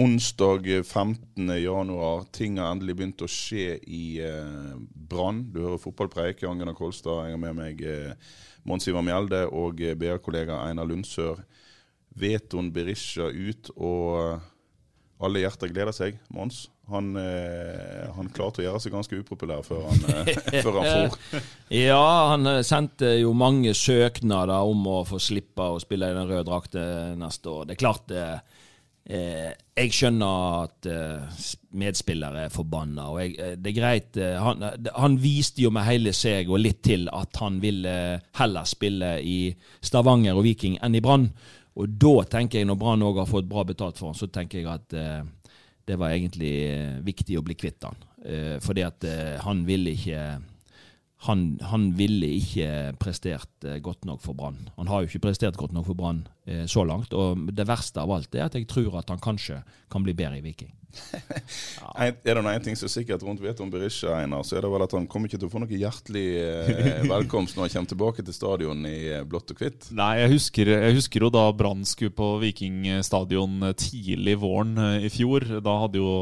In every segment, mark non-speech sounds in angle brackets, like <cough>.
Onsdag 15. januar. Ting har endelig begynt å skje i eh, Brann. Du hører fotballpreik. Jan Gunnar Kolstad. Jeg har med meg eh, Mons Ivar Mjelde og eh, BR-kollega Einar Lundsør. Veton Berisha ut, og eh, alle hjerter gleder seg. Mons, han, eh, han klarte å gjøre seg ganske upopulær før han, eh, <laughs> før han for. Ja, han eh, sendte jo mange søknader om å få slippe å spille i den røde drakten neste år. Det er klart eh, eh, Jeg skjønner at eh, medspillere er forbanna, og jeg, eh, det er greit. eh, han, eh, han viste jo med hele seg og litt til at han ville heller spille i Stavanger og Viking enn i Brann. Og da tenker jeg, når Brann òg har fått bra betalt for han, så tenker jeg at eh, det var egentlig eh, viktig å bli kvitt han. Eh, fordi at eh, han ville ikke han, han ville ikke prestert eh, godt nok for Brann. Han har jo ikke prestert godt nok for Brann eh, så langt. Og det verste av alt er at jeg tror at han kanskje kan bli bedre i Viking. <laughs> Ja. Er det én ting som er sikkert rundt vet om Berisha, Einar, så er det vel at han kommer ikke til å få noe hjertelig eh, <laughs> velkomst når han kommer tilbake til stadion i eh, blått og hvitt. Nei, jeg husker, jeg husker jo da Brann skulle på Vikingstadion tidlig våren eh, i fjor. Da hadde jo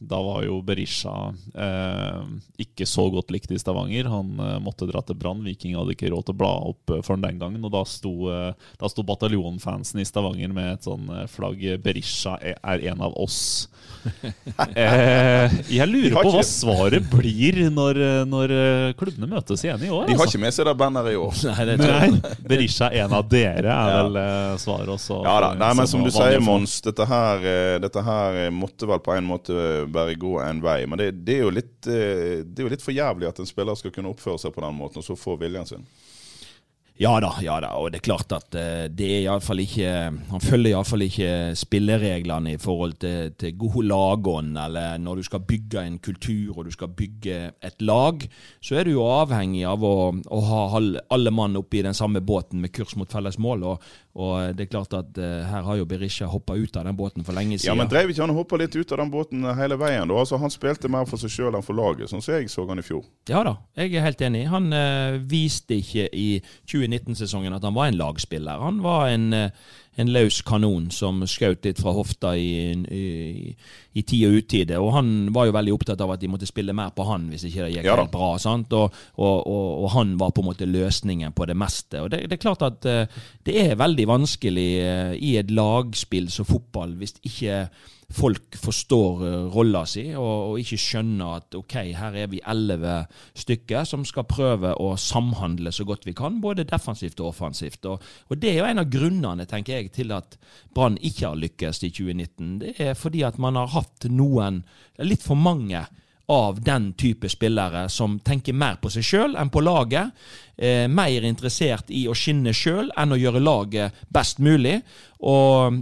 da var jo Berisha eh, ikke så godt likt i Stavanger. Han eh, måtte dra til Brann. Viking hadde ikke råd til å bla opp eh, for den den gangen. Og da sto, eh, da sto bataljonfansen i Stavanger med et sånn eh, flagg 'Berisha er- er en av oss'. <laughs> eh, jeg lurer på hva svaret blir når, når klubbene møtes igjen i år. De har altså. ikke med seg det banneret i år. <laughs> Nei, det. Nei, <laughs> Berisha er en av dere, er Ja. vel eh, svaret også. Ja da, nei, men som du sier. Mons, dette her, dette her måtte vel på en måte bare gå en vei. Men det, det, er litt, eh, det er jo litt for jævlig at en spiller skal kunne oppføre seg på den måten, og så få viljen sin. Ja da, ja da, og det er klart at eh, det er i alle fall ikke Han følger iallfall ikke spillereglene i forhold til, til god lagånd, eller når du skal bygge en kultur og du skal bygge et lag, så er du jo avhengig av å, å ha alle mann oppe i den samme båten med kurs mot felles mål. Og, og det er klart at uh, her har jo Berisha hoppa ut av den båten for lenge siden. Ja, men Dreiv ikke han og hoppa litt ut av den båten hele veien? da? Altså, Han spilte mer for seg sjøl enn for laget, sånn som jeg så han i fjor. Ja da, jeg er helt enig. Han uh, viste ikke i 2019-sesongen at han var en lagspiller. Han var en, eh, en løs kanon som skjøt litt fra hofta i, i, i tid og utide. Og han var jo veldig opptatt av at de måtte spille mer på han hvis ikke det gikk Ja helt bra. Og, og, og, og han var på en måte løsningen på det meste. Og det, det er klart at eh, det er veldig vanskelig eh, i et lagspill som fotball hvis ikke folk forstår uh, rolla si og, og ikke skjønner at ok, her er vi elleve stykker som skal prøve å samhandle så godt vi kan, både defensivt og offensivt. Og, og Det er jo en av grunnene tenker jeg, til at Brann ikke har lykkes i 2019. Det er fordi at man har hatt noen, litt for mange, av den type spillere som tenker mer på seg sjøl enn på laget. Eh, mer interessert i å skinne sjøl enn å gjøre laget best mulig. Og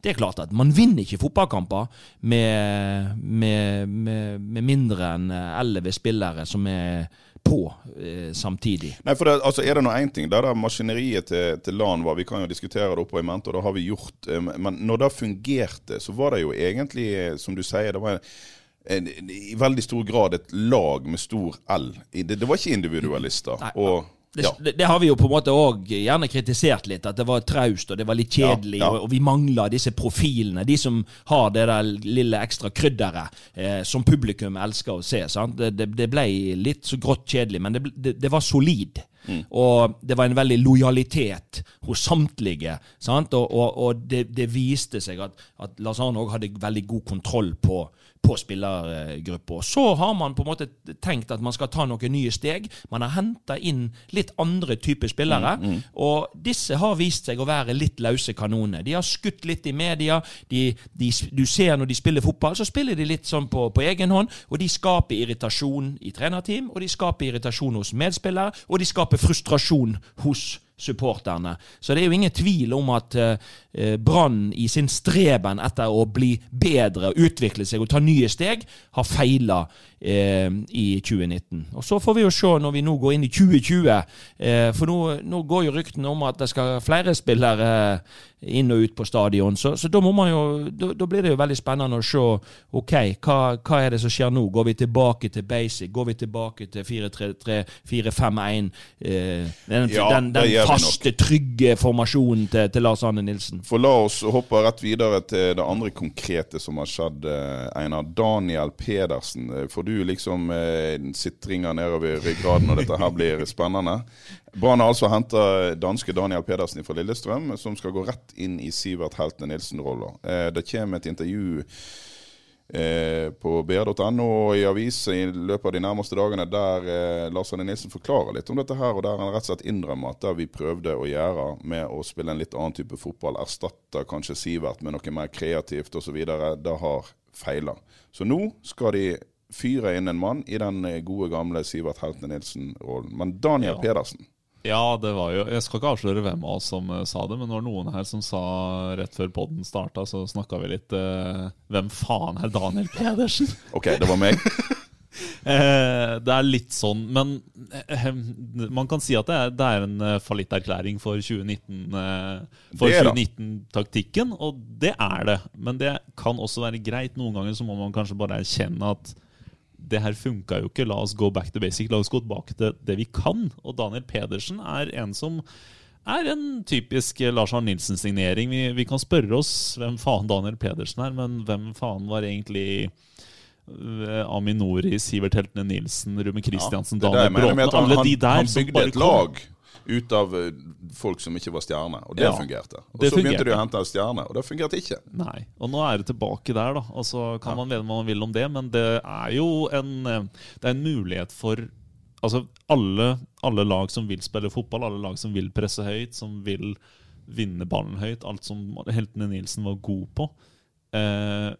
det er klart at man vinner ikke fotballkamper med, med, med, med mindre enn elleve spillere som er på eh, samtidig. Nei, for det, altså, Er det nå én ting Det der maskineriet til, til LAN var Vi kan jo diskutere det oppe i mente, og det har vi gjort. eh, Men når det fungerte, så var det jo egentlig, eh, som du sier, det var en, i veldig stor grad et lag med stor L. Det, det var ikke individualister. Nei, og Det, ja. det, det har vi jo på en måte òg gjerne kritisert litt, at det var traust og det var litt kjedelig. Ja, ja. Og, og vi mangla disse profilene, de som har det der lille ekstra krydderet eh, som publikum elsker å se. Sant? Det, ble litt så grått kjedelig, men det var solid. Og det var en veldig lojalitet hos samtlige. Sant? Og, og, og det, det viste seg at, at Lars Arne òg hadde veldig god kontroll på, på spillergruppa. Så har man på en måte tenkt at man skal ta noen nye steg. Man har henta inn litt andre typer spillere. Og disse har vist seg å være litt løse kanoner. De har skutt litt i media. De, de, du ser når de spiller fotball, så spiller de litt sånn på, på egen hånd. Og de skaper irritasjon i trenerteam, og de skaper irritasjon hos medspillere, og de skaper frustrasjon hos supporterne. Så det er jo ingen tvil om at eh, Brann i sin streben etter å bli bedre, utvikle seg og ta nye steg, har feila i 2019. Og Så får vi jo se når vi nå går inn i 2020, uh, for nå, nå, går jo ryktene om at det skal flere spillere inn og ut på stadion. Så, så da, må man jo, da, da, blir det jo veldig spennende å se ok, hva, hva, er det som skjer nå. Går vi tilbake til basic? Går vi tilbake til 4-3-3, 4-5-1? den, Ja, den, den faste, trygge formasjonen til, til Lars Anne Nilsen. For la oss hoppe rett videre til det andre konkrete som har skjedd, eh, Einar. Daniel Pedersen. For Får du liksom eh, sitringer nedover ryggraden når dette her blir spennende? Brann har altså henta danske Daniel Pedersen fra Lillestrøm, som skal gå rett inn i Sivert Heltene Nilsen-rolla. Eh, det kommer et intervju eh, på br.no og i aviser i løpet av de nærmeste dagene der eh, Lars Arne Nilsen forklarer litt om dette her, og der han rett og slett innrømmer at det vi prøvde å gjøre med å spille en litt annen type fotball, erstatte kanskje Sivert med noe mer kreativt osv., det har feila. Så nå skal de fyre inn en mann i den eh, gode, gamle Sivert-Helten-Nilsen-rollen. Men Daniel Ja. Pedersen Ja, det var jo Jeg skal ikke avsløre hvem av oss som eh, sa det, men det var noen her som sa rett før podden starta, så snakka vi litt eh, Hvem faen er Daniel Pedersen? <laughs> OK, det var meg. <laughs> Eh, det er litt sånn, men eh, man kan si at det er, det er en eh, fallitterklæring for 2019 eh, For Det er det. 2019-taktikken, og det er det. Men det kan også være greit. Noen ganger så må man kanskje bare erkjenne at det her funka jo ikke. La oss gå back to basic. La oss gå tilbake til det vi kan. Og Daniel Pedersen er en som er en typisk Lars Arne Nilsen-signering. Vi, vi kan spørre oss hvem faen Daniel Pedersen er, men hvem faen var egentlig eh, Aminori, Sivert Heltene Nilsen, Rume Kristiansen, jeg Daniel Bråten han, Alle de der han bygde bare et lag ut av eh, folk som ikke var stjerne, og det Ja, fungerte. Og det så begynte fungerte. de å hente en stjerne, og det fungerte ikke. Nei. Og nå er det tilbake der, da. Og så kan man mene hva man vil om det, men det er jo en, eh, det er en mulighet for Altså alle, alle lag som vil spille fotball, alle lag som vil presse høyt, som vil vinne ballen høyt, alt som heltene Nilsen var god på. Eh,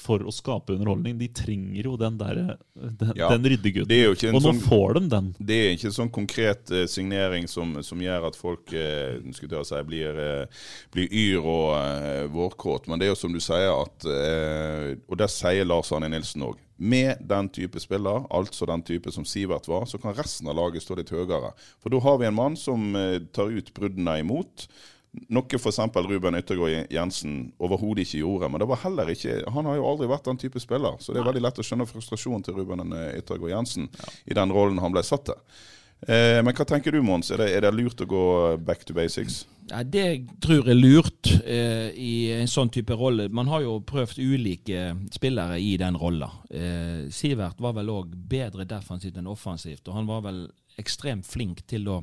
for å skape underholdning. De trenger jo den der Den, Ja, den ryddegutten. og nå sånn- får de den. Det er ikke en sånn konkret uh, signering som, som gjør at folk uh, skulle si, blir, uh, blir yr og uh, vårkåt, men det er jo som du sier at Og det sier Lars Arne Nilsen òg. Med den type spiller, altså den type som Sivert var, så kan resten av laget stå litt høyere. For da har vi en mann som tar ut bruddene imot. Noe f.eks. Ruben Yttergård Jensen overhodet ikke gjorde. Men det var heller ikke, han har jo aldri vært den type spiller. Så det er veldig lett å skjønne frustrasjonen til Ruben Yttergård Jensen i den rollen han ble satt til. Eh, men hva tenker du, Mons? Er det, er det lurt å gå back to basics? Ja, det tror jeg er lurt eh, i en sånn type rolle. Man har jo prøvd ulike spillere i den rolla. Eh, Sivert var vel òg bedre defensivt enn offensivt, og han var vel ekstremt flink til å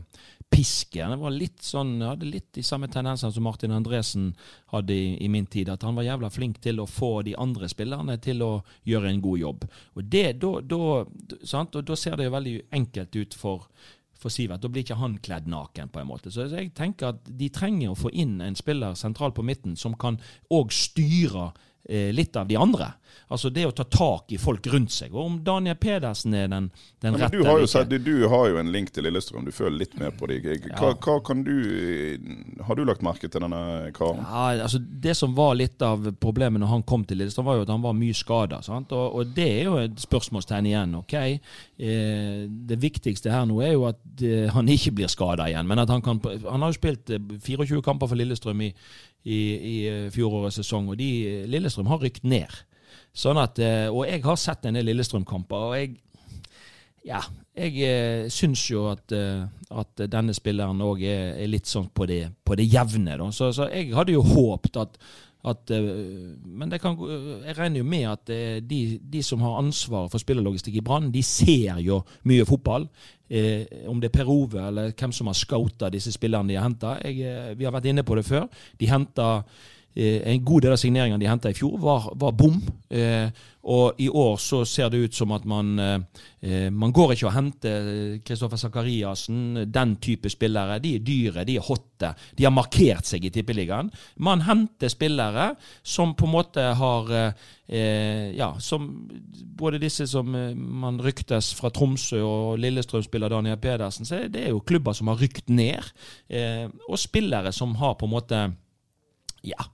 piske. Han var litt sånn, hadde litt de samme tendensene som Martin Andresen hadde i, i min tid. At han var jævla flink til å få de andre spillerne til å gjøre en god jobb. Og det, da, da? Og da ser det jo veldig enkelt ut for for Sivert. Da blir ikke han kledd naken, på en måte. Så jeg tenker at de trenger å få inn en spiller sentralt på midten som kan òg styre eh, litt av de andre. Altså det å ta tak i folk rundt seg. Og om Daniel Pedersen er den, den rette du, har jo sett, du, har jo en link til Lillestrøm, du føler litt med på dem. Hva, hva kan du Har du lagt merke til denne karen? Ja, altså Det som var litt av problemet når han kom til Lillestrøm, var jo at han var mye skada. Og, og det er jo et spørsmålstegn igjen. ok? Eh, det viktigste her nå er jo at eh, han ikke blir skada igjen. Men at han kan Han har jo spilt eh, 24 kamper for Lillestrøm i, i, i eh, fjorårets sesong, og de, Lillestrøm har rykt ned. Sånn at, eh, Og jeg har sett en del Lillestrøm-kamper, og jeg ja, jeg eh, syns jo at, eh, at denne spilleren òg er, litt sånn på det, på det jevne. Så, så jeg hadde jo håpet at, At, men kan, jeg regner jo med at de, de som har ansvaret for spillerlogistikk i Brann, de ser jo mye fotball. Eh, om det er Per Ove eller hvem som har scouta disse spillerne de har henta. Vi har vært inne på det før. De henta eh, En god del av signeringene de henta i fjor, var, var bom. Eh, og i år så ser det ut som at man eh, eh, Man går ikke og henter Kristoffer Sakariassen, den type spillere. De er dyre, de er hotte. De har markert seg i Tippeligaen. Man henter spillere som på en måte har eh, eh, Ja, som både disse som eh, man ryktes fra Tromsø og Lillestrøm-spiller Daniel Pedersen, så det er jo klubber som har rykt ned. Eh, og spillere som har på en måte ja,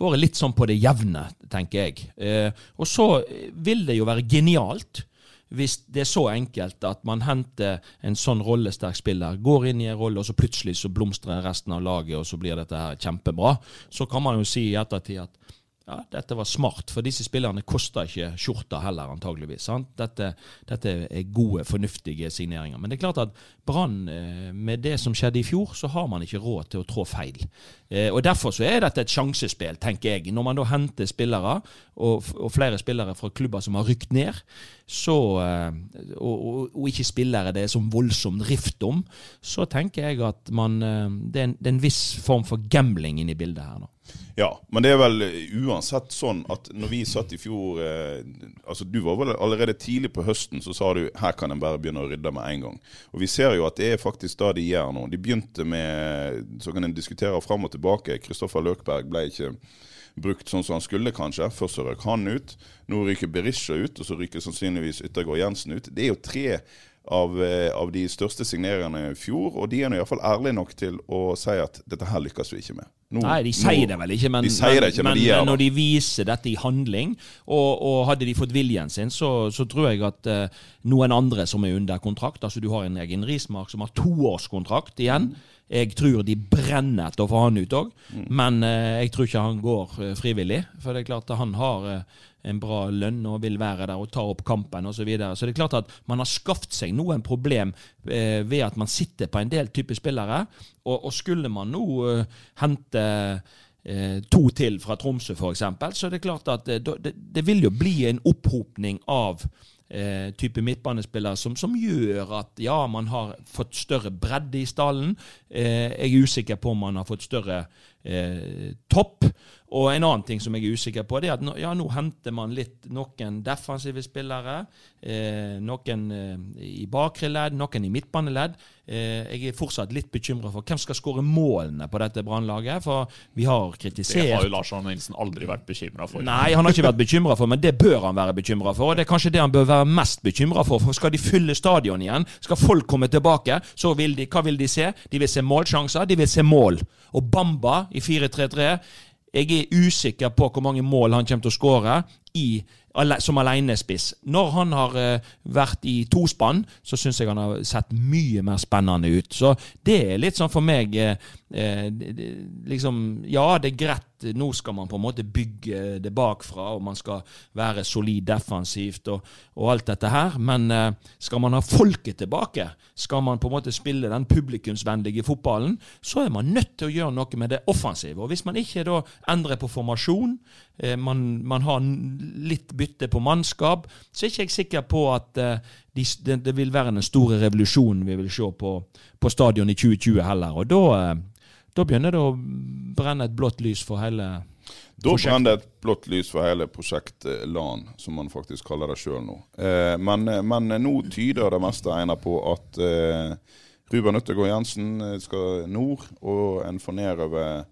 vært litt sånn på det jevne, tenker jeg. Eh, og så vil det jo være genialt hvis det er så enkelt at man henter en sånn rollesterk spiller, går inn i en rolle, og så plutselig så blomstrer resten av laget, og så blir dette her kjempebra. Så kan man jo si i ettertid at ja, dette var smart, for disse spillerne koster ikke skjorta heller, antageligvis. Dette, dette er gode, fornuftige signeringer. Men det er klart at Brann, eh, med det som skjedde i fjor, så har man ikke råd til å trå feil. Eh, og Derfor så er dette et sjansespill, tenker jeg. Når man da henter spillere, og, og flere spillere fra klubber som har rykt ned, så, eh, og, og, og ikke spillere det er som voldsom rift om, så tenker jeg at man, eh, det, er en, det er en viss form for gambling inne i bildet her nå. Ja, men det er vel uansett sånn at når vi satt i fjor eh, altså Du var vel allerede tidlig på høsten så sa du her kan en bare begynne å rydde med en gang. Og vi ser jo at det er faktisk det de gjør nå. De begynte med Så kan en diskutere fram og tilbake. Kristoffer Løkberg ble ikke brukt sånn som han skulle, kanskje. Først så røk han ut. Nå ryker Berisha ut, og så ryker sannsynligvis Yttergård Jensen ut. Det er jo tre av, eh, av de største signeringene i fjor, og de er nå iallfall ærlige nok til å si at dette her lykkes vi ikke med. Nå- Nei, de sier nå- det vel ikke, men, de det ikke, men, men, de men når de viser dette i handling, og, og hadde de fått viljen sin, så, så tror jeg at uh, noen andre som er under kontrakt Altså du har en egen Rismark som har toårskontrakt igjen. Jeg tror de brenner etter å få han ut òg, men eh, jeg tror ikke han går eh, frivillig. For det er klart at han har eh, en bra lønn og vil være der og ta opp kampen osv. Så, videre. så det er klart at man har skaffet seg noen problem eh, ved at man sitter på en del type spillere. Og, og skulle man nå eh, hente eh, to til fra Tromsø f.eks., så det er klart at eh, det, det vil jo bli en opphopning av eh, type midtbanespillere som, som gjør at ja, man har fått større bredde i stallen. Eh, jeg er usikker på om man har fått større eh, topp. Og en annen ting som jeg er usikker på, det er at nå, ja, nå henter man litt noen defensive spillere. Eh, noen eh, i bakre ledd, noen i midtbaneledd. Eh, jeg er fortsatt litt bekymra for hvem skal skåre målene på dette brannlaget. For vi har kritisert Det har jo Lars Arne Nilsen aldri vært bekymra for. Nei, han har ikke vært bekymra for, men det bør han være bekymra for. Og det er kanskje det han bør være mest bekymra for. For skal de fylle stadion igjen, skal folk komme tilbake, så vil de, hva vil de se? De vil se målsjanser, de vil se mål. Og Bamba i 4-3-3 Jeg er usikker på hvor mange mål han kommer til å skåre i som alenespiss. Når han har eh, vært i tospann, så syns jeg han har sett mye mer spennende ut. Så det er litt sånn for meg eh, eh, liksom, Ja, det er greit. Nå skal man på en måte bygge det bakfra, og man skal være solid defensivt og, og alt dette her. Men skal man ha folket tilbake, skal man på en måte spille den publikumsvennlige fotballen, så er man nødt til å gjøre noe med det offensive. Og hvis man ikke da endrer på formasjon, man, man har litt bytte på mannskap, så er ikke jeg sikker på at eh, de, det, det vil være den store revolusjonen vi vil se på, på stadion i 2020 heller. Og da, eh, da begynner det å brenne et blått lys for hele Da brenner det et blått lys for hele prosjekt eh, LAN, som man faktisk kaller det sjøl nå. Eh, men, eh, men eh, nå tyder det meste egner på at eh, Ruben Øttergård Jensen eh, skal nord, og en får nedover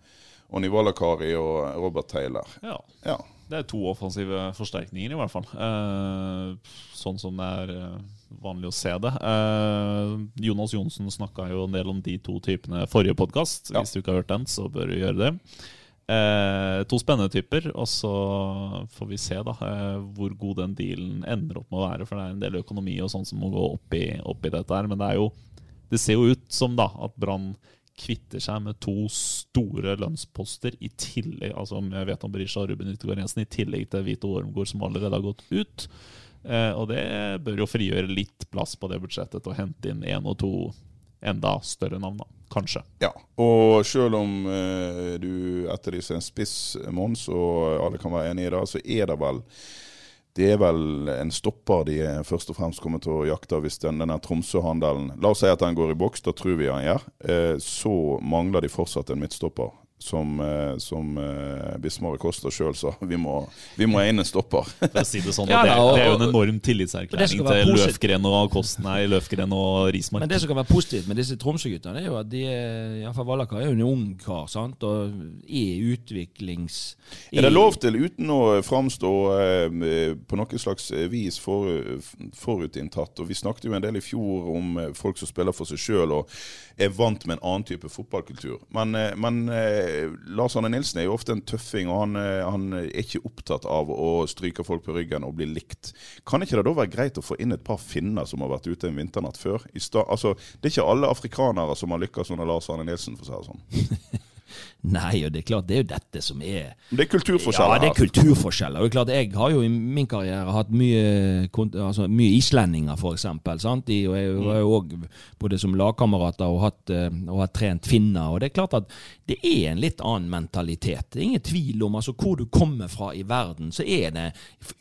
Onni Kari og Robert Taylor. Ja. Ja. Det er to offensive forsterkninger, i hvert fall. Eh, sånn som det er eh, vanlig å se det. Eh, Jonas Johnsen snakka jo en del om de to typene forrige podkast. Ja. Hvis du ikke har hørt den, så bør du gjøre det. Eh, to spennende typer, og så får vi se da eh, hvor god den dealen ender opp med å være. For det er en del økonomi og sånn som må gå opp i, opp i dette her. Men det, jo, det ser jo ut som da at Brann kvitter seg med to store lønnsposter i tillegg altså om jeg vet om Berisha og Ruben Yttergård Jensen, i tillegg til Vito Ormgård, som allerede har gått ut. Eh, og det bør jo frigjøre litt plass på det budsjettet til å hente inn én og to enda større navn, da. Kanskje. Ja, og selv om eh, du etterlyser en spiss, Mons, og alle kan være enig i det, så er det vel det er vel en stopper de først og fremst kommer til å jakte hvis den, denne Tromsø-handelen La oss si at den går i boks, da tror vi han gjør. Eh, så mangler de fortsatt en midtstopper som, eh, som uh, Bismar Kosta sjøl sa. Vi må, vi må ene stopper. <laughs> For å si det sånn, ja, det, det, er jo en enorm tillitserklæring til Løfgren og Kosten, nei, Løfgren og Rismark. Men det som kan være positivt med disse Tromsø-guttene, er jo at de er, iallfall Vallakar er jo en ung kar sant? og er utviklings... Er det lov til, uten å framstå uh, på noe slags vis for, forutinntatt, og vi snakket jo en del i fjor om folk som spiller for seg sjøl og er vant med en annen type fotballkultur. Men, men Lars Arne Nilsen er jo ofte en tøffing, og han, eh, han, er ikke opptatt av å stryke folk på ryggen og bli likt. Kan ikke det da være greit å få inn et par finner som har vært ute en vinternatt før? Altså, det er ikke alle afrikanere som har lykkes under Lars Arne Nilsen, for å si det sånn. <laughs> Nei, og det er klart det er jo dette som er Det er kulturforskjeller. Ja, det er kulturforskjeller. Og det er klart, Jeg har jo i min karriere hatt mye, altså, mye islendinger, f.eks. De og jeg har jo òg både som lagkamerater og, hatt, eh, og har trent finner. Og det er klart at det er en litt annen mentalitet. Det er ingen tvil om altså, hvor du kommer fra i verden, så er det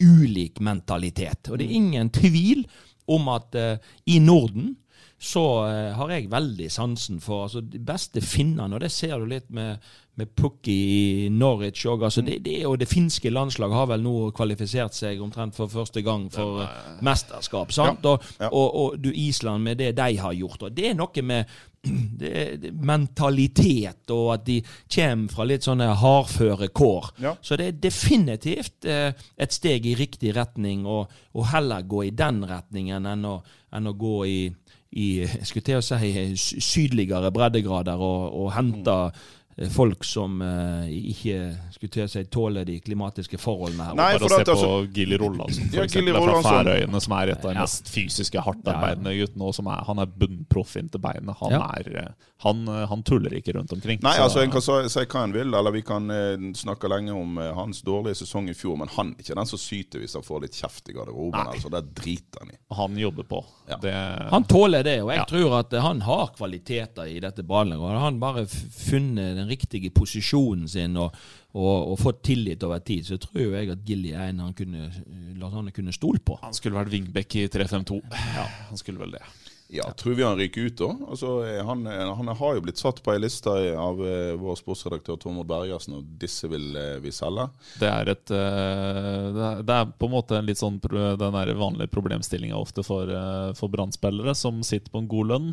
ulik mentalitet. Og det er ingen tvil om at uh, i Norden så uh, har jeg veldig sansen for altså, de beste finnene, og det ser du litt med, med Pukki i Norwich òg. Altså, det, det, og det finske landslaget har vel nå kvalifisert seg omtrent for første gang for uh, mesterskap. sant? Ja, ja. Og, og, og, du Island med det de har gjort. og Det er noe med <clears throat> det, mentalitet, og at de kommer fra litt sånne hardføre kår. Ja. Så det er definitivt eh, et steg i riktig retning, og, og, heller gå i den retningen enn å, enn å gå i i skulle til å si, sydligere breddegrader og, og hente Eh, folk som uh, ikke skulle til å si tåler de klimatiske forholdene her. Nei, for Bare se på altså, Gilly Rollandsson, for ja, eksempel, fra Færøyene, som er et av de ja. mest fysiske, hardtarbeidende guttene. Og som er, han er bunnproff inntil beinet. Han, ja. er, eh, han, han, tuller ikke rundt omkring. Nei, så, altså En kan si hva en vil, eller vi kan uh, snakke lenge om uh, hans dårlige sesong i fjor, men han er ikke den som syter hvis han får litt kjeft i garderoben. Altså, det driter han i. Han jobber på. Det... Han tåler det, og jeg tror at han har kvaliteter i dette ballet. Han bare funnet den riktige posisjonen sin og, og, og fått tillit over tid, så tror jeg at Gilly er en han kunne, han kunne stole på. Han skulle vært wingback i 3-5-2. Ja, han skulle vel det. Ja, tror vi han ryker ut da? Altså, han, han, har jo blitt satt på ei liste av uh, vår sportsredaktør Tormod Bergersen, og disse vil uh, vi selge. Det er, et, uh, det, er, det er, på en måte en litt sånn den vanlige problemstillinga ofte for, for brann som sitter på en god lønn.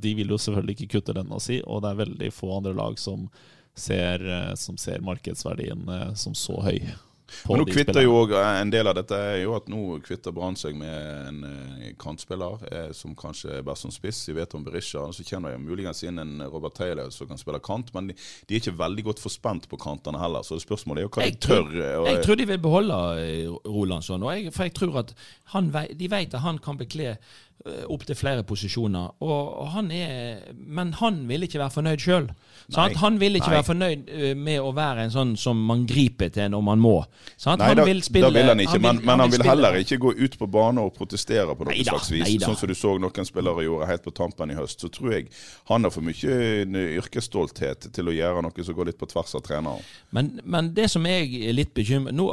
de vil jo selvfølgelig ikke kutte lønna si, og det er veldig få andre lag som ser, som ser markedsverdien som så høy. Men nå kvitter jo eh, En del av dette er jo at nå kvitter Brann seg med en uh, kantspiller eh, som kanskje er best som spiss. Vi vet om Berisha. Så kommer det muligens inn en Robert Taylor som kan spille kant. Men de, de er ikke veldig godt forspent på kantene heller. Så spørsmålet er jo hva jeg de tør. Tror, og, jeg tror de vil beholde Rolandsson. for jeg tror at han, de vet at han kan bekle Eh, opp til flere posisjoner. Og, han er, men han vil ikke være fornøyd sjøl. Han vil ikke Nei. være fornøyd eh, med å være en sånn som man griper til når man må. Sant? Nei, han da, vil spille, da vil han ikke, han vil, men, men han, vil, heller ikke gå ut på bane og protestere på noe slags vis. Sånn som du så noen spillere gjorde helt på tampen i høst. Så tror jeg han har for mye yrkesstolthet til å gjøre noe som går litt på tvers av treneren. Men, men det som jeg er litt bekymret nå,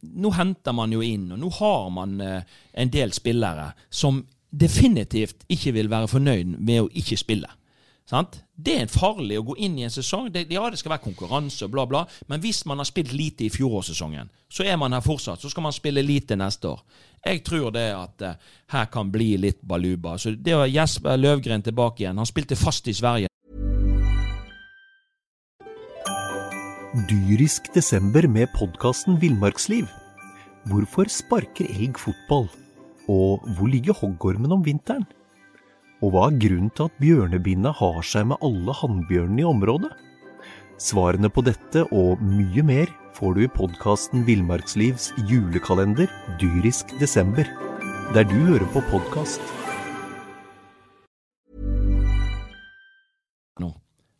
nå, henter man jo inn, og nå har man eh, en del spillere som definitivt ikke vil være fornøyd med å ikke spille. Sant? Det er farlig å gå inn i en sesong. Det, ja, det skal være konkurranse, og bla, bla. Men hvis man har spilt lite i fjorårssesongen, så er man her fortsatt. Så skal man spille lite neste år. Jeg tror det at uh, her kan bli litt baluba. Så det var Jesper Løvgren tilbake igjen Han spilte fast i Sverige. Dyrisk desember med podkasten Villmarksliv. Hvorfor sparker elg fotball? Og hvor ligger hoggormen om vinteren? Og hva er grunnen til at bjørnebinna har seg med alle hannbjørnene i området? Svarene på dette og mye mer får du i podkasten Villmarkslivs julekalender dyrisk desember, der du hører på podkast.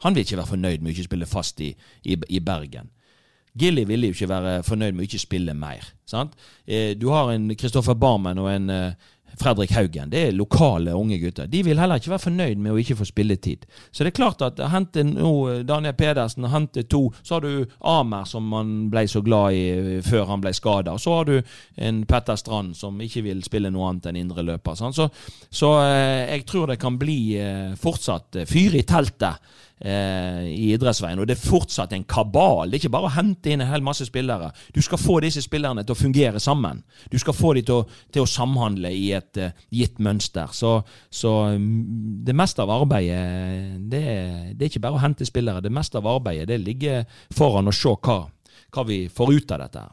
Han vil ikke være fornøyd med å ikke spille fast i, i, i Bergen. Gilly ville jo ikke være fornøyd med å ikke spille mer. Sant? Eh, du har en Kristoffer Barmen og en, eh, Fredrik Haugen. Det er lokale unge gutter. De vil heller ikke være fornøyd med å ikke få spilletid. Så det er klart at hente nå Daniel Pedersen, hente to. Så har du Amer, som man ble så glad i eh, før han ble skada. Så har du en Petter Strand som ikke vil spille noe annet enn indreløper. Så, så eh, jeg tror det kan bli eh, fortsatt fyr i teltet eh, i idrettsveien. Og det er fortsatt en kabal. Det er ikke bare å hente inn en hel masse spillere. Du skal få disse spillerne til å fungere sammen. Du skal få dem til å, til å samhandle i et eh, gitt mønster. Så, så um, det meste av arbeidet det, det, er ikke bare å hente spillere. Det meste av arbeidet det ligger foran å se hva, hva vi får ut av dette.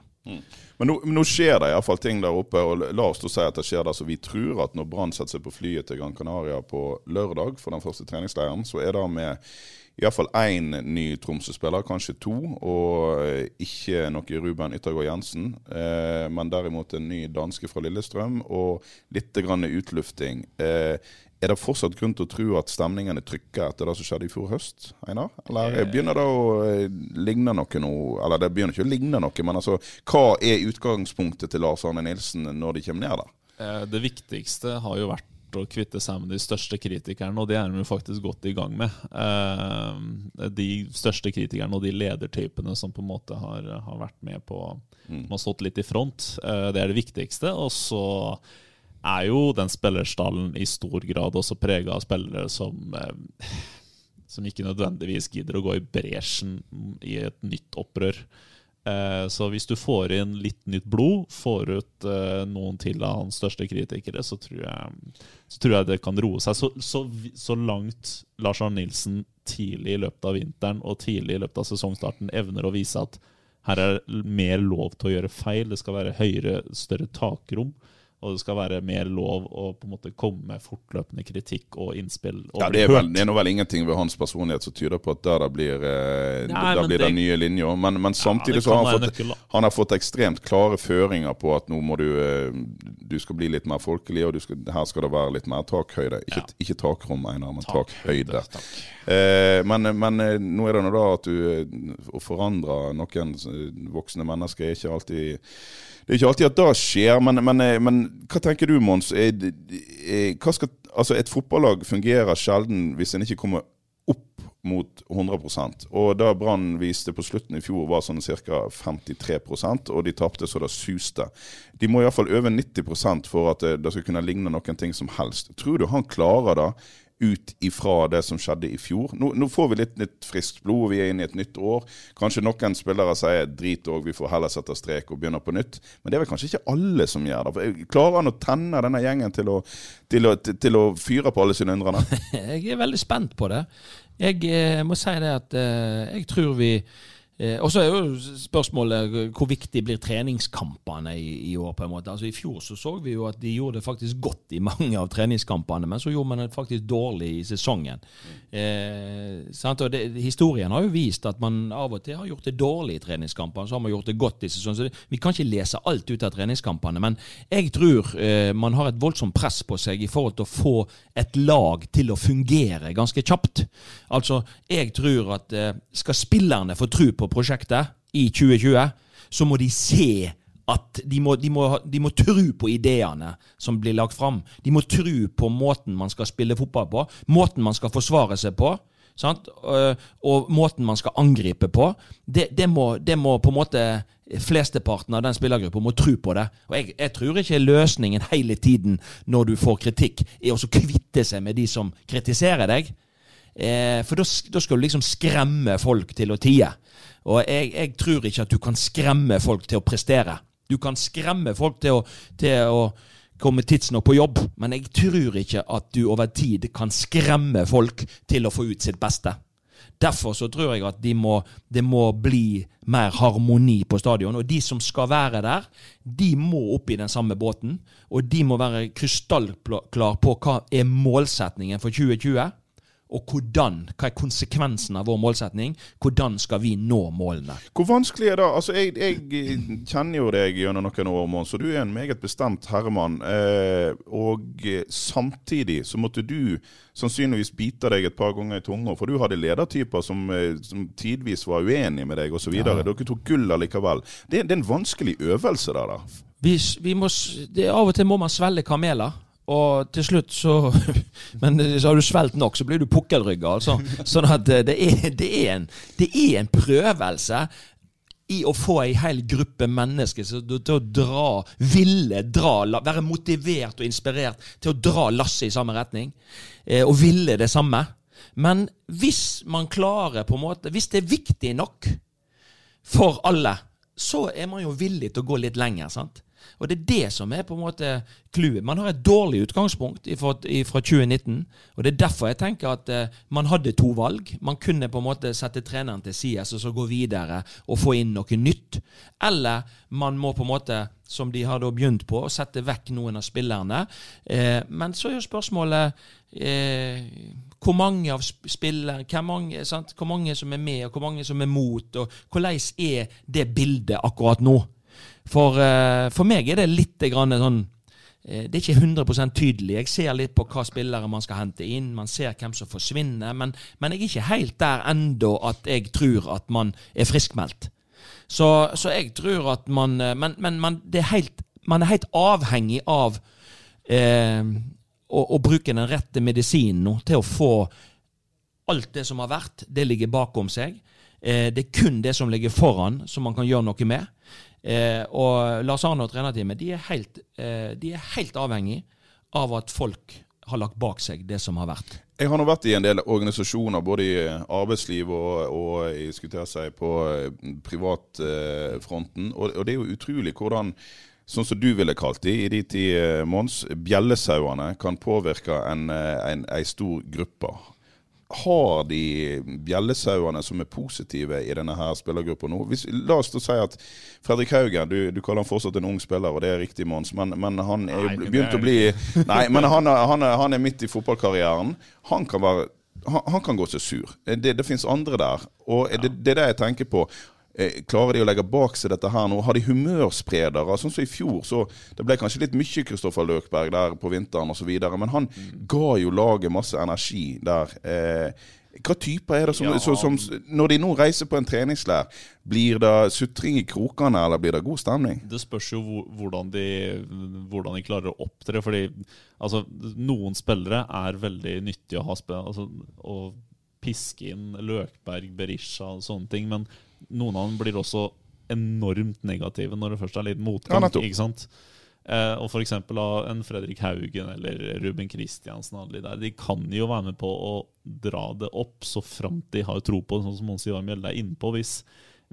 Men nå, nå, skjer det iallfall ting der oppe. og La oss si at det skjer det som vi tror. At når Brann setter seg på flyet til Gran Canaria på lørdag for den første treningsleiren, så er det med iallfall én ny Tromsø-spiller, kanskje to. Og eh, ikke noe Ruben Yttergård Jensen, eh, men derimot en ny danske fra Lillestrøm og litt grann utlufting. Eh, er det fortsatt grunn til å tro at stemningene trykker etter det som skjedde i fjor høst? Einar? Eller eh. begynner det å eh, ligne noe nå? Eller det begynner ikke å ligne noe, men altså, hva er utgangspunktet til Lars Arne Nilsen når de kommer ned der? Det viktigste har jo vært å kvitte seg med de største kritikerne, og det er de faktisk godt i gang med. Eh, de største kritikerne og de ledertypene som på en måte har, har vært med på Som Har stått litt i front. Eh, det er det viktigste. Og så er jo den spillerstallen i stor grad også prega av spillere som eh, som ikke nødvendigvis gidder å gå i bresjen i et nytt opprør. Eh, så hvis du får inn litt nytt blod, får ut eh, noen til av hans største kritikere, så tror jeg, så tror jeg det kan roe seg. Så, så, så, langt Lars Arne Nilsen tidlig i løpet av vinteren og tidlig i løpet av sesongstarten evner å vise at her er mer lov til å gjøre feil, det skal være høyere, større takrom og det skal være mer lov å på en måte komme med fortløpende kritikk og innspill. Og ja, det, er vel, det er nå vel ingenting ved hans personlighet som tyder på at der det blir, eh, Nei, der blir det, nye linjer. Men, men samtidig ja, så har han fått, nøkkel, han har fått ekstremt klare føringer på at nå må du eh, du skal bli litt mer folkelig, og skal, her skal det være litt mer takhøyde. Ikke, ja. ikke takrom, Einar, men takhøyde. Tak eh, men, men eh, nå er det nå da at du å forandre noen voksne mennesker er ikke alltid det er ikke alltid at det skjer, men, men, eh, men hva tenker du, Mons? Skal, altså et fotballag fungerer sjelden hvis en ikke kommer opp mot 100% Og da Brann viste på slutten i fjor, var sånn ca. 53% og de tapte så det suste. De må iallfall øve 90 for at det skal kunne ligne noen ting som helst. Tror du han klarer det ut ifra det som skjedde i fjor. Nå, nå, får vi litt nytt friskt blod, vi er inne i et nytt år. Kanskje noen spillere sier drit òg, vi får heller sette strek og begynne på nytt. Men det er vel kanskje ikke alle som gjør det. Klarer han å tenne denne gjengen til å, til å, til å fyre på alle sylinderne? <laughs> jeg er veldig spent på det. Jeg eh, må si det at eh, jeg tror vi Eh, og så er jo spørsmålet hvor viktig blir treningskampene i, i, år? på en måte. Altså I fjor så så vi jo at de gjorde det faktisk godt i mange av treningskampene, men så gjorde man det faktisk dårlig i sesongen. Eh, det, Historien har jo vist at man av og til har gjort det dårlig i treningskampene, så har man gjort det godt i sesongen. Så det, vi kan ikke lese alt ut av treningskampene, men jeg tror eh, man har et voldsomt press på seg i forhold til å få et lag til å fungere ganske kjapt. Altså, jeg tror at eh, skal spillerne få tro på prosjektet i 2020, så må de se at de må, de, må, de må tro på ideene som blir lagt fram. De må tro på måten man skal spille fotball på, måten man skal forsvare seg på. Sant? Og måten man skal angripe på. Det, det, må, det må, på en måte Flesteparten av den spillergruppa må tro på det. Og jeg, jeg, tror ikke løsningen hele tiden når du får kritikk, er å kvitte seg med de som kritiserer deg. Eh, for da skal du liksom skremme folk til å tie. Og jeg, jeg, tror ikke at du kan skremme folk til å prestere. Du kan skremme folk til å, til å komme tidsnok på jobb, men jeg tror ikke at du over tid kan skremme folk til å få ut sitt beste. Derfor så tror jeg at de må, det må bli mer harmoni på stadion. Og de som skal være der, de må opp i den samme båten. Og de må være krystallklar på hva er målsetningen for 2020 og hvordan, hva er konsekvensen av vår målsetning? Hvordan skal vi nå målene? Hvor vanskelig er det? Altså, jeg, jeg kjenner jo deg gjennom noen år, Mons, og du er en meget bestemt herremann. Eh, og samtidig så måtte du sannsynligvis bite deg et par ganger i tunga, for du hadde ledertyper som, eh, som tidvis var uenige med deg osv. Ja. Dere tok gull allikevel. Det, det, er en vanskelig øvelse der, da. Vi, vi må, det, av og til må man svelge kameler. Og til slutt så <laughs> Men så har du svelget nok, så blir du pukkelrygga. Altså. Sånn at det er, det, er en, det er en prøvelse i å få ei hel gruppe mennesker til å dra, ville dra, være motivert og inspirert til å dra lasset i samme retning. Eh, og ville det samme. Men hvis man klarer på en måte Hvis det er viktig nok for alle, så er man jo villig til å gå litt lenger. sant? Og det er det som er på en måte clouet. Man har et dårlig utgangspunkt fra 2019. Og det er derfor jeg tenker at uh, man hadde to valg. Man kunne på en måte sette treneren til side og så gå videre og få inn noe nytt. Eller man må på en måte, som de har da begynt på, sette vekk noen av spillerne. Uh, men så er jo spørsmålet uh, hvor mange av spillerne, hvor mange, hvor mange som er med, og hvor mange som er mot, og hvordan er det bildet akkurat nå? For, uh, for meg er det litt sånn uh, Det er ikke 100 tydelig. Jeg ser litt på hva spillere man skal hente inn. Man ser hvem som forsvinner. Men, men jeg er ikke helt der ennå at jeg tror at man er friskmeldt. Så, så jeg tror at man eh, Men, men man, er helt, man, er helt, avhengig av eh, å, å, bruke den rette medisinen nå til å få alt det som har vært, det ligger bakom seg. Eh, det er kun det som ligger foran, som man kan gjøre noe med. Eh, og Lars Arne og trenerteamet de er, helt, eh, de er helt avhengig av at folk har lagt bak seg det som har vært. Jeg har nå vært i en del organisasjoner, både i arbeidsliv og, og jeg skulle på eh, privatfronten. Og, og det er jo utrolig hvordan sånn som du ville kalt de i de tid, eh, Mons, bjellesauene kan påvirke en, eh, en, en stor gruppe har de bjellesauene som er positive i denne her spillergruppa nå? Hvis, la oss da si at Fredrik Haugen, du, du, kaller han fortsatt en ung spiller, og det er riktig, Mons, men, men, han er jo begynt å bli <laughs> Nei, men han, han, han er midt i fotballkarrieren. Han kan være han, han kan gå seg sur. Det, det finnes andre der. Og det, det er det jeg tenker på. Eh, klarer de å legge bak seg dette her nå? Har de humørspredere? Sånn som i fjor, så det ble kanskje litt mye Kristoffer Løkberg der på vinteren osv., men han ga jo laget masse energi der. Eh, hva typer er det som, ja. som, Når de nå reiser på en treningsleir, blir det sutring i krokene, eller blir det god stemning? Det spørs jo hvordan de, hvordan de klarer å opptre. fordi altså, noen spillere er veldig nyttige å ha altså, å piske inn Løkberg, Berisha og sånne ting. men noen av dem blir også enormt negative når det først er litt motgang. Ja, ikke sant? Eh, og f.eks. en Fredrik Haugen eller Ruben Kristiansen de kan jo være med på å dra det opp så framt de har tro på det, sånn som Mons Ivar Mjelde er inne på. Hvis,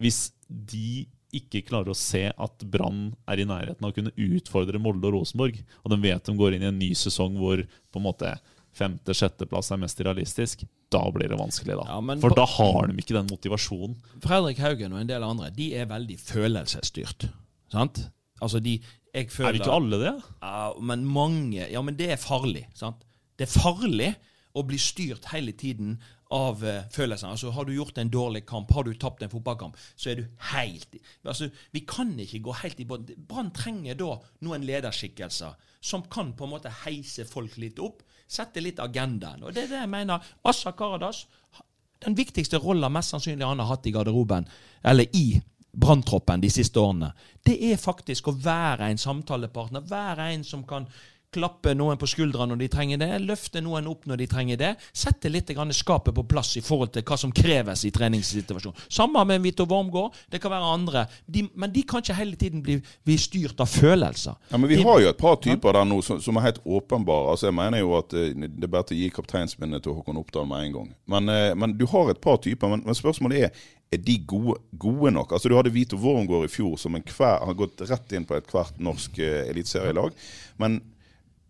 hvis de ikke klarer å se at Brann er i nærheten av å kunne utfordre Molde og Rosenborg, og de vet de går inn i en ny sesong hvor på en måte femte-sjetteplass er mest realistisk, da blir det vanskelig. da. Ja, For da har de ikke den motivasjonen. Fredrik Haugen og en del andre de er veldig følelsesstyrt. sant? Altså de, jeg føler, Er ikke alle det? Ja, men mange Ja, men det er farlig. sant? Det er farlig å bli styrt hele tiden av uh, følelsene. Altså, har du gjort en dårlig kamp, har du tapt en fotballkamp, så er du helt altså, Vi kan ikke gå helt i bånn. Brann trenger da noen lederskikkelser som kan på en måte heise folk litt opp sette litt agendaen. Og det er det jeg mener. Assa Karadas, den viktigste rolla mest sannsynlig han har hatt i garderoben, eller i branntroppen de siste årene, det er faktisk å være en samtalepartner. Være en som kan klappe noen på skuldra når de trenger det, løfte noen opp når de trenger det. Sette litt skapet på plass i forhold til hva som kreves i treningssituasjonen. Samme med Vito Wormgård, det kan være andre. De, men de kan ikke hele tiden bli, bli, styrt av følelser. Ja, men Vi har jo et par typer der nå som, som er helt åpenbare. Altså, jeg mener jo at eh, det er til å gi kapteinsminnet til Håkon Oppdal med en gang. Men, eh, men, du har et par typer. Men, men spørsmålet er er de gode, gode, nok? Altså Du hadde Vito Wormgård i fjor som en hver, har gått rett inn på et hvert norsk uh, eliteserielag. Men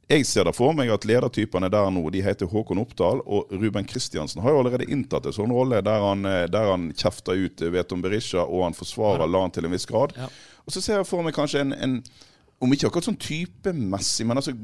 jeg ser da for meg at ledertypene der nå, de heter Håkon Oppdal, og Ruben Kristiansen har jo allerede inntatt en sånn rolle der han, eh, der han kjefter ut eh, Veton Berisha, og han forsvarer ja. LAN til en viss grad. Ja. Og så ser jeg for meg kanskje en, en om ikke akkurat sånn typemessig, men altså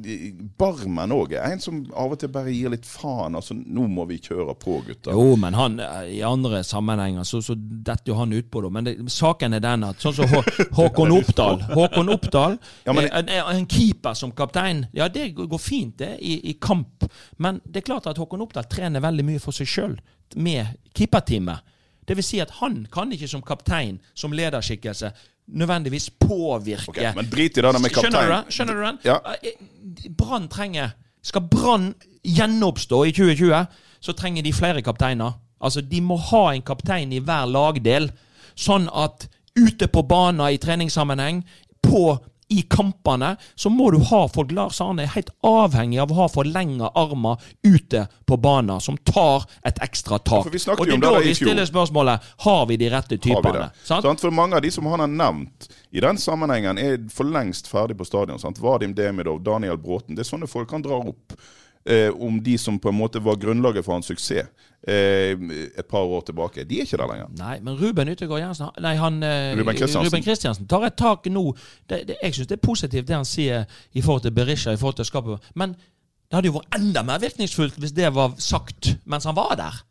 Barmen òg er en som av og til bare gir litt faen. altså Nå må vi kjøre på, gutter. Jo, men han, i andre sammenhenger så, så detter jo han utpå, da. Men det, saken er den at sånn som Hå, <laughs> Håkon Oppdal Håkon Oppdal, ja, men, en, en, keeper som kaptein, ja det går fint det i, i, kamp. Men det er klart at Håkon Oppdal trener veldig mye for seg sjøl med keeperteamet. Det vil si at han kan ikke som kaptein, som lederskikkelse, nødvendigvis påvirke okay, men drit i det med kaptein. Skjønner du den? Skjønner du den? Ja. Eh, Brann trenger Skal Brann gjenoppstå i 2020, så trenger de flere kapteiner. Altså, De må ha en kaptein i hver lagdel, sånn at ute på banen i treningssammenheng, på i kampene, så må du ha folk Lars Arne er helt avhengig av å ha forlenga armer ute på banen, som tar et ekstra tak. vi og det er da vi stiller spørsmålet har vi de rette typene. For mange av de som han har nevnt i den sammenhengen, er for lengst ferdig på stadion. Sant? Vadim Demidov, Daniel Bråten. Det er sånne folk han drar opp. Eh, om de som på en måte var grunnlaget for hans suksess eh, et par år tilbake. De er ikke der lenger. Nei, men Ruben Yttergård Jensen Nei, han eh, Ruben Kristiansen. Ruben Kristiansen tar et tak nå. Det, det, jeg syns det er positivt det han sier i forhold til Berisha, i forhold til skapet. Men det hadde jo vært enda mer virkningsfullt hvis det var sagt mens han var der.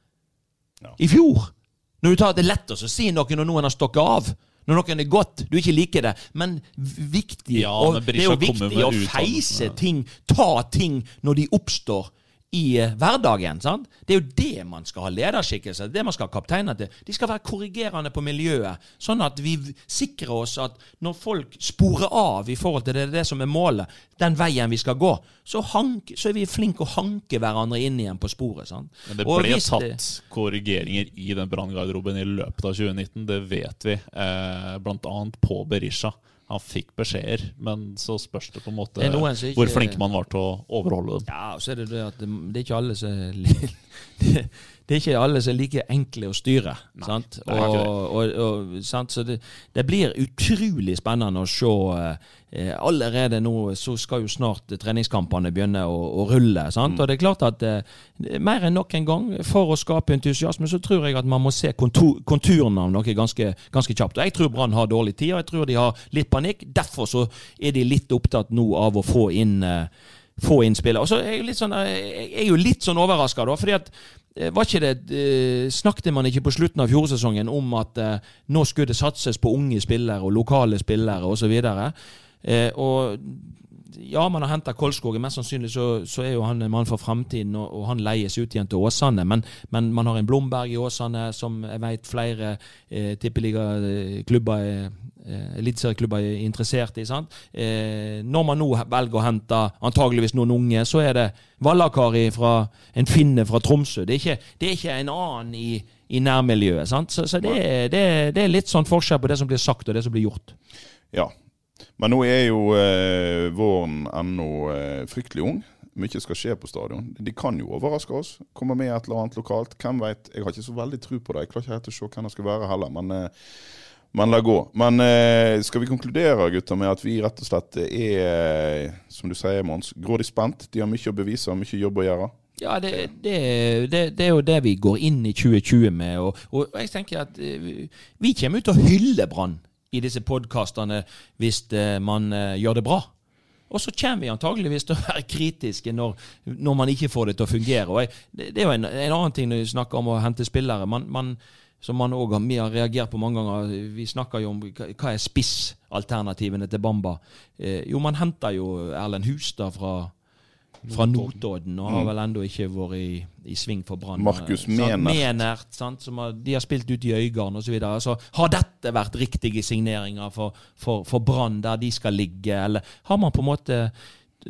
I fjor. Når du tar Det er lett å si noe når noen har stokket av. Når noen er godt, du ikke liker det. Men viktig Ja, men Det er jo viktig å feise ting, ta ting når de oppstår i eh, hverdagen. sant? Det er jo det man skal ha lederskikkelse det man skal ha kapteiner til. De skal være korrigerende på miljøet, sånn at vi sikrer oss at når folk sporer av i forhold til det, det som er målet, den veien vi skal gå, så, hank, så er vi flinke å hanke hverandre inn igjen på sporet. sant? Men det ble hvis tatt korrigeringer i den branngarderoben i løpet av 2019, det vet vi. Eh, annet på Berisha. Han fikk beskjeder, men så spørs det på en måte ikke- hvor flink man var til å overholde dem. Ja, så er det det at det, det er ikke alle som <laughs> det, er ikke alle som er like enkle å styre. sant? er det. Og, og, og, sant? Så det, det blir utrolig spennende å se. Eh, allerede nå så skal jo snart treningskampene begynne å, å rulle. sant? Og det er klart at eh, mer enn nok en gang, for å skape entusiasme, så tror jeg at man må se kontur, konturene av noe ganske, ganske kjapt. Og Jeg tror Brann har dårlig tid, og jeg tror de har litt panikk. Derfor så er de litt opptatt nå av å få inn eh, få inn spillet. Og så er jeg, litt sånn, eh, jeg er jo litt sånn overraska, da. fordi at eh, var ikke det, eh, Snakket man ikke på slutten av fjorårssesongen om at eh, nå skulle det satses på unge spillere og lokale spillere osv.? Eh, og ja, man har henta Kolskogen. Mest sannsynlig så, så er jo han en mann for fremtiden, og, og han leies ut igjen til Åsane. Men, men man har en Blomberg i Åsane, som jeg vet flere eh, tippeligaklubber eh, eliteserieklubber er interessert i. sant? Eh, når man nå velger å hente antageligvis noen unge, så er det Vallakari fra en finne fra Tromsø. Det er ikke, det er ikke en annen i, i nærmiljøet. sant? Så, så det, er- det, er- det er litt sånn forskjell på det som blir sagt og det som blir gjort. Ja. Men nå er jo eh, våren ennå eh, fryktelig ung. Mye skal skje på stadion. De kan jo overraske oss. Komme med et eller annet lokalt. Hvem veit. Jeg har ikke så veldig tro på det. Jeg klarer ikke helt å se hvem det skal være heller. Men, eh, men la gå. Men eh, skal vi konkludere gutter, med at vi rett og slett er, eh, som du sier Mons, grådig spent. De har mye å bevise og mye jobb å gjøre. Ja, det, det, det, det er jo det vi går inn i 2020 med. Og, og jeg tenker at eh, vi- kommer ut og hyller hylle Brann i disse podkastene hvis eh, man gjør det bra. Og så kommer vi antageligvis til å være kritiske når, når man ikke får det til å fungere. Jeg, det er jo en, en annen ting når vi snakker om å hente spillere. Man, man, som man òg har, reagert på mange ganger. Vi snakker jo om hva er spissalternativene til Bamba. Eh, jo, man henter jo Erlend Hustad fra, fra Notodden, og har vel ennå ikke vært i, i sving for Brann. Markus Menert. Menert sant? Som har, de har spilt ute i Øygarden osv. Altså, har dette vært riktige signeringer for, for, for Brann, der de skal ligge, eller har man på en måte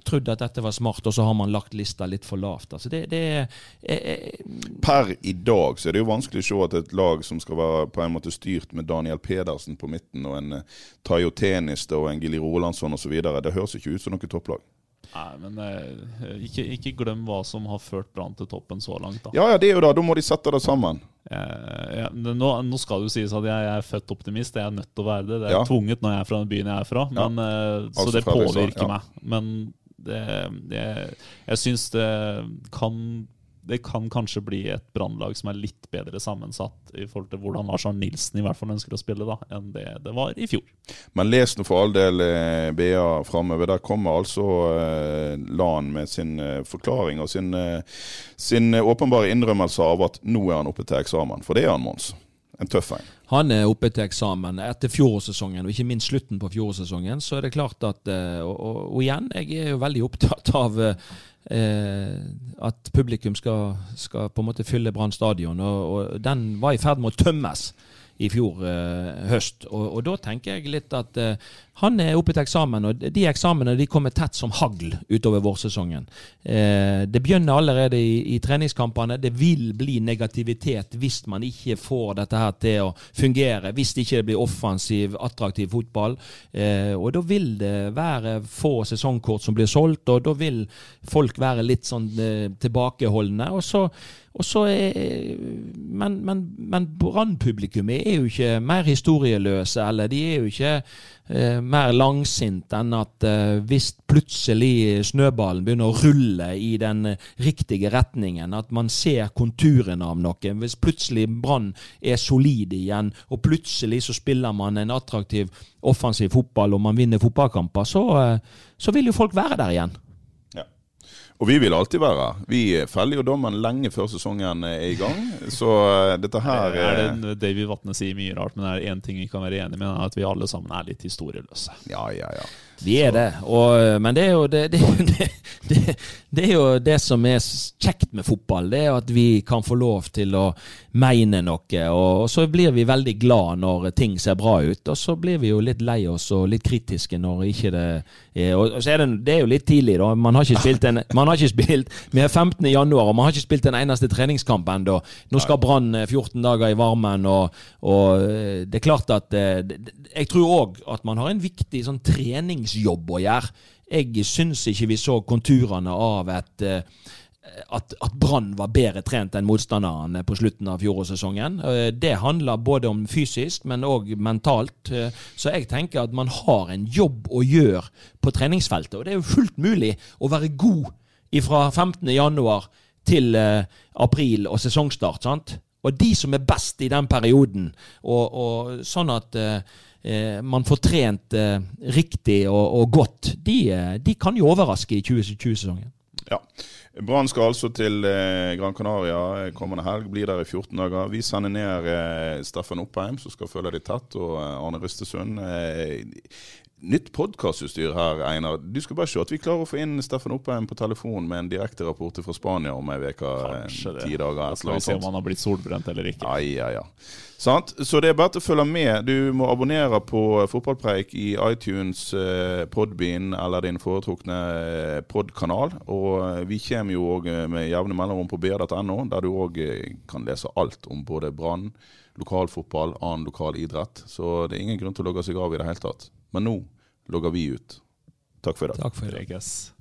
trodd at dette var smart, og så har man lagt lista litt for lavt? Altså, det, det er eh, Per i dag så er det jo vanskelig å se at et lag som skal være på en måte styrt med Daniel Pedersen på midten og en eh, Tayo Teniste og en Gilly Rolandsson osv., det høres ikke ut som noe topplag. Nei, men eh, ikke, ikke glem hva som har ført Brann til toppen så langt. da. Ja ja, det er jo det. Da må de sette det sammen. Eh, ja, nå, nå skal det jo sies at jeg, jeg er født optimist. Jeg er nødt til å være det. Det er Ja. tvunget når jeg er fra den byen jeg er fra. Ja. Men, eh, Altså så det Fredrikstad, påvirker ja. meg. Men det, det, jeg syns det kan det kan kanskje bli et brannlag som er litt bedre sammensatt i forhold til hvordan Lars Arne Nilsen i hvert fall ønsker å spille, da, enn det det var i fjor. Men les nå for all del eh, BA framover. Der kommer altså eh, LAN med sin eh, forklaring og sin, eh, sin eh, åpenbare innrømmelse av at nå er han oppe til eksamen. For det er han, Mons. En tøff en. Han er oppe til eksamen etter fjorårssesongen, og ikke minst slutten på fjorårssesongen. Så er det klart at eh, og, og, og igjen, jeg er jo veldig opptatt av eh, at publikum skal, skal på en måte fylle Brann stadion. Og, og den var i ferd med å tømmes i fjor eh, høst. Og, og, da tenker jeg litt at eh, han er oppe til eksamen, og de eksamene de kommer tett som hagl utover vårsesongen. Eh, det begynner allerede i, i, treningskampene. Det vil bli negativitet hvis man ikke får dette her til å fungere. Hvis det ikke blir offensiv, attraktiv fotball. Eh, og da vil det være få sesongkort som blir solgt, og da vil folk være litt sånn eh, tilbakeholdne. og så er, men men, men Brann-publikummet er jo ikke mer historieløse, eller de er jo ikke eh, mer langsinte enn at eh, hvis plutselig snøballen begynner å rulle i den riktige retningen, at man ser konturene av noe, hvis plutselig Brann er solid igjen, og plutselig så spiller man en attraktiv offensiv fotball og man vinner fotballkamper, så, eh, så vil jo folk være der igjen. Og vi vil alltid være her. Vi feller jo dommen lenge før sesongen er i gang. Så eh, dette her er det, eh, David Vatne sier mye rart, men det er én ting vi kan være enige med, er at vi alle sammen er litt historieløse. Ja, ja, ja. Vi er det. Og, men det er, jo det, <laughs> det, det, det er jo det som er kjekt med fotball. Det er at vi kan få lov til å mene noe. Og, så blir vi veldig glad når ting ser bra ut. Og så blir vi jo litt lei oss og litt kritiske når ikke det er Og så er det, det er jo litt tidlig, da. Man har ikke spilt en man har ikke spilt, Vi er 15. januar, og man har ikke spilt en eneste treningskamp ennå. Nå skal Brann 14 eh, dager i varmen, og, og, eh, det er klart at eh, Jeg tror òg at man har en viktig sånn treningsjobb å gjøre. Jeg syns ikke vi så konturene av et at, at Brann var bedre trent enn motstanderne på slutten av fjorårssesongen. Eh, det handler både om fysisk, men òg mentalt. Eh, så jeg tenker at man har en jobb å gjøre på treningsfeltet. Og det er jo fullt mulig å være god fra 15.1 til april og sesongstart. sant? Og de som er best i den perioden, og, og sånn at eh, man får trent eh, riktig og, og godt, de, eh, de, kan jo overraske i 2020-sesongen. Ja. Brann skal altså til eh, Gran Canaria kommende helg. Blir der i 14 dager. Vi sender ned eh, Steffen Oppheim, som skal følge de tett, og eh, Arne Rustesund. nytt podkastutstyr her, Einar. Du skal bare se at vi klarer å få inn Steffen Oppheim på telefon med en direkterapport fra Spania om ei uke. Ti dager. Da skal vi se om han har blitt solbrent eller ikke. Ja, ja, ja. Sant? Så det er bare til å følge med. Du må abonnere på Fotballpreik i iTunes, eh, Podbean eller din foretrukne eh, podkanal. Og eh, vi kommer jo òg med jevne mellomrom på br.no, der du òg kan lese alt om både Brann, lokalfotball, annen lokal idrett. Så det er ingen grunn til å logge seg av i det hele tatt. Men nå logger vi ut. Takk for i dag. Takk for i dag.